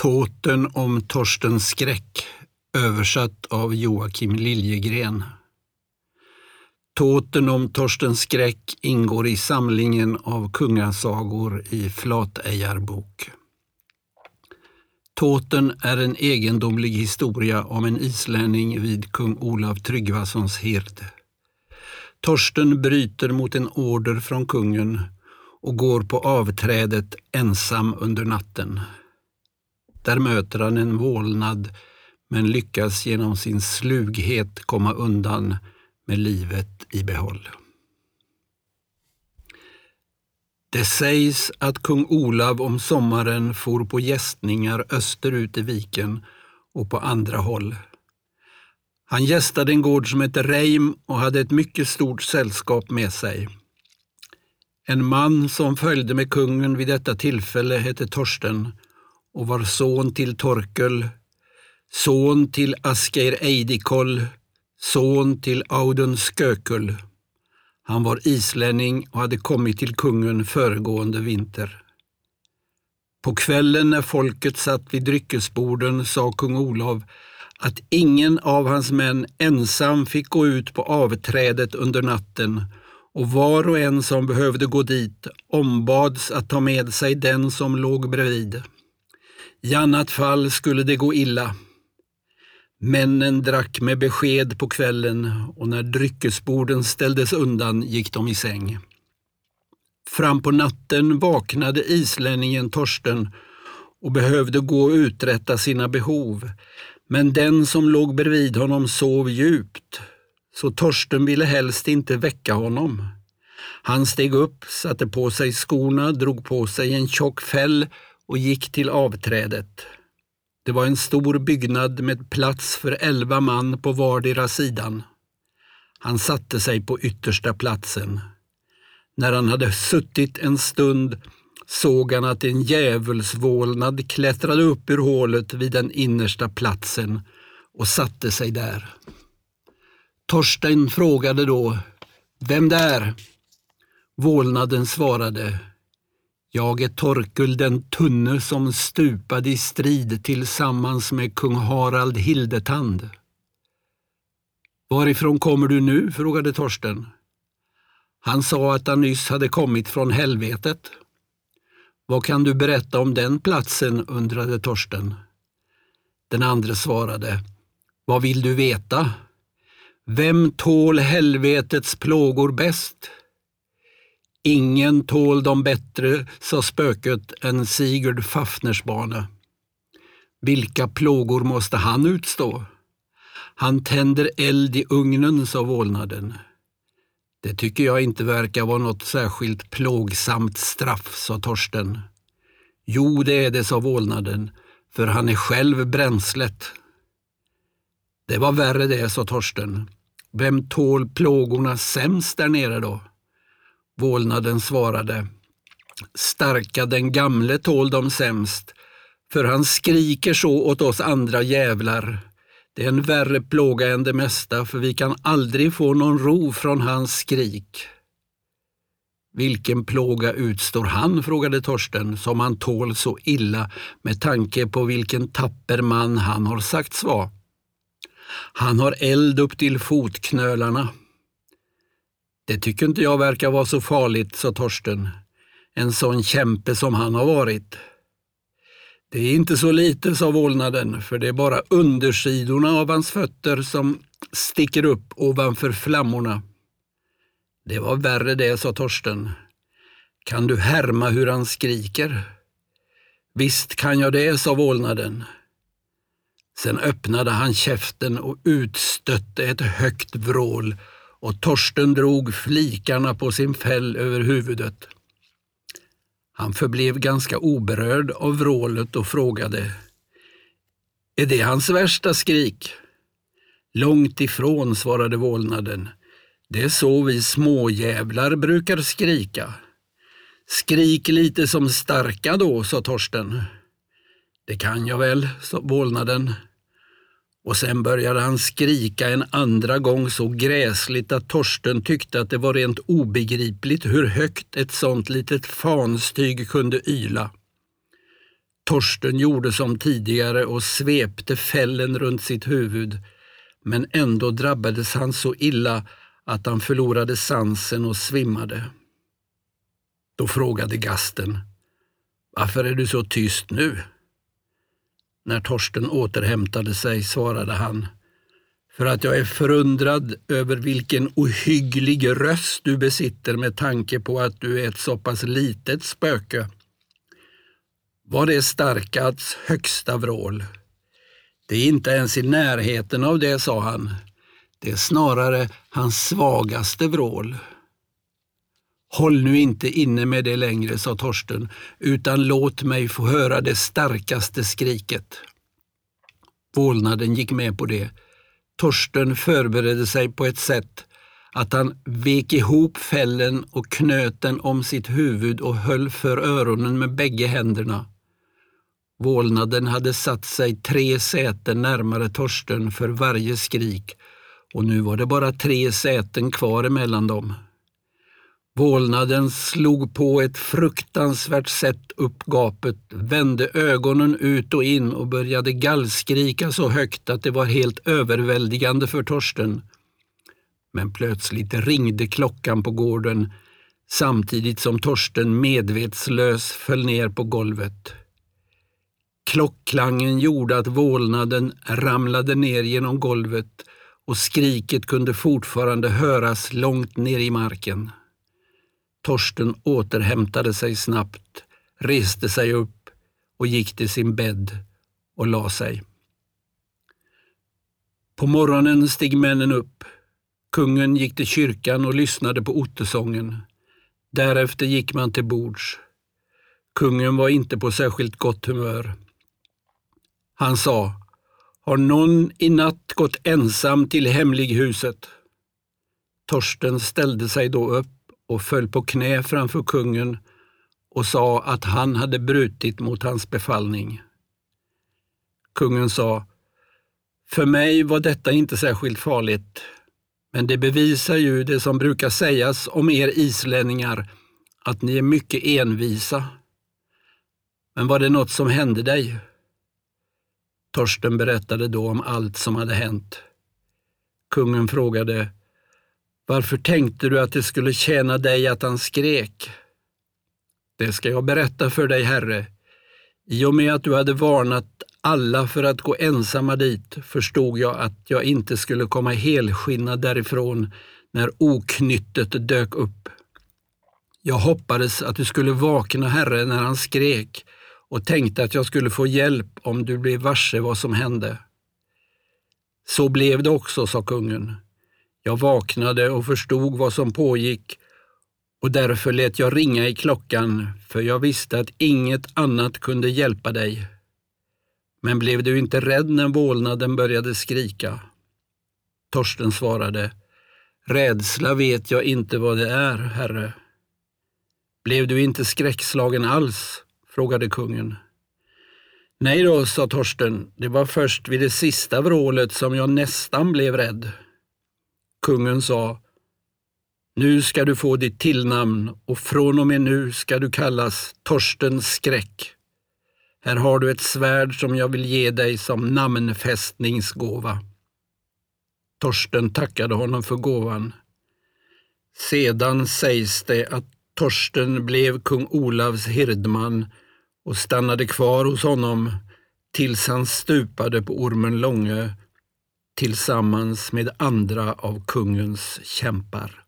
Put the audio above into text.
Tåten om Torsten Skräck översatt av Joakim Liljegren. Tåten om Torsten Skräck ingår i samlingen av kungasagor i Flatejarbok. Tåten är en egendomlig historia om en islänning vid kung Olav Tryggvasons hird. Torsten bryter mot en order från kungen och går på avträdet ensam under natten. Där möter han en vålnad men lyckas genom sin slughet komma undan med livet i behåll. Det sägs att kung Olav om sommaren for på gästningar österut i viken och på andra håll. Han gästade en gård som hette Reim och hade ett mycket stort sällskap med sig. En man som följde med kungen vid detta tillfälle hette Torsten och var son till Torkel, son till Asgeir Eidikoll, son till Audun Skökull. Han var islänning och hade kommit till kungen föregående vinter. På kvällen när folket satt vid dryckesborden sa kung Olav att ingen av hans män ensam fick gå ut på avträdet under natten och var och en som behövde gå dit ombads att ta med sig den som låg bredvid. I annat fall skulle det gå illa. Männen drack med besked på kvällen och när dryckesborden ställdes undan gick de i säng. Fram på natten vaknade islänningen Torsten och behövde gå och uträtta sina behov, men den som låg bredvid honom sov djupt, så Torsten ville helst inte väcka honom. Han steg upp, satte på sig skorna, drog på sig en tjock fäll och gick till avträdet. Det var en stor byggnad med plats för elva man på vardera sidan. Han satte sig på yttersta platsen. När han hade suttit en stund såg han att en djävulsvålnad klättrade upp ur hålet vid den innersta platsen och satte sig där. Torsten frågade då Vem där? Vålnaden svarade jag är Torkel den tunne som stupade i strid tillsammans med kung Harald Hildetand. Varifrån kommer du nu? frågade Torsten. Han sa att han nyss hade kommit från helvetet. Vad kan du berätta om den platsen? undrade Torsten. Den andre svarade. Vad vill du veta? Vem tål helvetets plågor bäst? Ingen tål dem bättre, sa spöket, än Sigurd Fafnersbane. Vilka plågor måste han utstå? Han tänder eld i ugnen, sa vålnaden. Det tycker jag inte verkar vara något särskilt plågsamt straff, sa Torsten. Jo, det är det, sa vålnaden, för han är själv bränslet. Det var värre det, sa Torsten. Vem tål plågorna sämst där nere då? Vålnaden svarade, starka den gamle tål de sämst, för han skriker så åt oss andra jävlar. Det är en värre plåga än det mesta, för vi kan aldrig få någon ro från hans skrik. Vilken plåga utstår han, frågade Torsten, som han tål så illa med tanke på vilken tapper man han har sagts vara. Han har eld upp till fotknölarna. Det tycker inte jag verkar vara så farligt, sa Torsten. En sån kämpe som han har varit. Det är inte så lite, sa vålnaden, för det är bara undersidorna av hans fötter som sticker upp ovanför flammorna. Det var värre det, sa Torsten. Kan du härma hur han skriker? Visst kan jag det, sa vålnaden. Sen öppnade han käften och utstötte ett högt vrål och Torsten drog flikarna på sin fäll över huvudet. Han förblev ganska oberörd av vrålet och frågade Är det hans värsta skrik? Långt ifrån, svarade vålnaden. Det är så vi småjävlar brukar skrika. Skrik lite som starka då, sa Torsten. Det kan jag väl, sa vålnaden och sen började han skrika en andra gång så gräsligt att Torsten tyckte att det var rent obegripligt hur högt ett sånt litet fanstyg kunde yla. Torsten gjorde som tidigare och svepte fällen runt sitt huvud, men ändå drabbades han så illa att han förlorade sansen och svimmade. Då frågade gasten, varför är du så tyst nu? När Torsten återhämtade sig svarade han, för att jag är förundrad över vilken ohygglig röst du besitter med tanke på att du är ett så pass litet spöke. Var det Starkads högsta vrål? Det är inte ens i närheten av det, sa han. Det är snarare hans svagaste vrål. Håll nu inte inne med det längre, sa Torsten, utan låt mig få höra det starkaste skriket. Vålnaden gick med på det. Torsten förberedde sig på ett sätt att han vek ihop fällen och knöt den om sitt huvud och höll för öronen med bägge händerna. Vålnaden hade satt sig tre säten närmare Torsten för varje skrik och nu var det bara tre säten kvar emellan dem. Vålnaden slog på ett fruktansvärt sätt upp gapet, vände ögonen ut och in och började gallskrika så högt att det var helt överväldigande för Torsten. Men plötsligt ringde klockan på gården samtidigt som Torsten medvetslös föll ner på golvet. Klockklangen gjorde att vålnaden ramlade ner genom golvet och skriket kunde fortfarande höras långt ner i marken. Torsten återhämtade sig snabbt, reste sig upp och gick till sin bädd och la sig. På morgonen steg männen upp. Kungen gick till kyrkan och lyssnade på ottesången. Därefter gick man till bords. Kungen var inte på särskilt gott humör. Han sa, har någon i natt gått ensam till hemlighuset? Torsten ställde sig då upp och föll på knä framför kungen och sa att han hade brutit mot hans befallning. Kungen sa, för mig var detta inte särskilt farligt, men det bevisar ju det som brukar sägas om er islänningar, att ni är mycket envisa. Men var det något som hände dig? Torsten berättade då om allt som hade hänt. Kungen frågade, varför tänkte du att det skulle tjäna dig att han skrek? Det ska jag berätta för dig, Herre. I och med att du hade varnat alla för att gå ensamma dit förstod jag att jag inte skulle komma helskinnad därifrån när oknyttet dök upp. Jag hoppades att du skulle vakna, Herre, när han skrek och tänkte att jag skulle få hjälp om du blev varse vad som hände. Så blev det också, sa kungen. Jag vaknade och förstod vad som pågick och därför lät jag ringa i klockan, för jag visste att inget annat kunde hjälpa dig. Men blev du inte rädd när vålnaden började skrika? Torsten svarade, rädsla vet jag inte vad det är, herre. Blev du inte skräckslagen alls? frågade kungen. Nej då, sa Torsten, det var först vid det sista vrålet som jag nästan blev rädd. Kungen sa, nu ska du få ditt tillnamn och från och med nu ska du kallas Torsten Skräck. Här har du ett svärd som jag vill ge dig som namnfästningsgåva. Torsten tackade honom för gåvan. Sedan sägs det att Torsten blev kung Olavs hirdman och stannade kvar hos honom tills han stupade på Ormen Långe tillsammans med andra av kungens kämpar.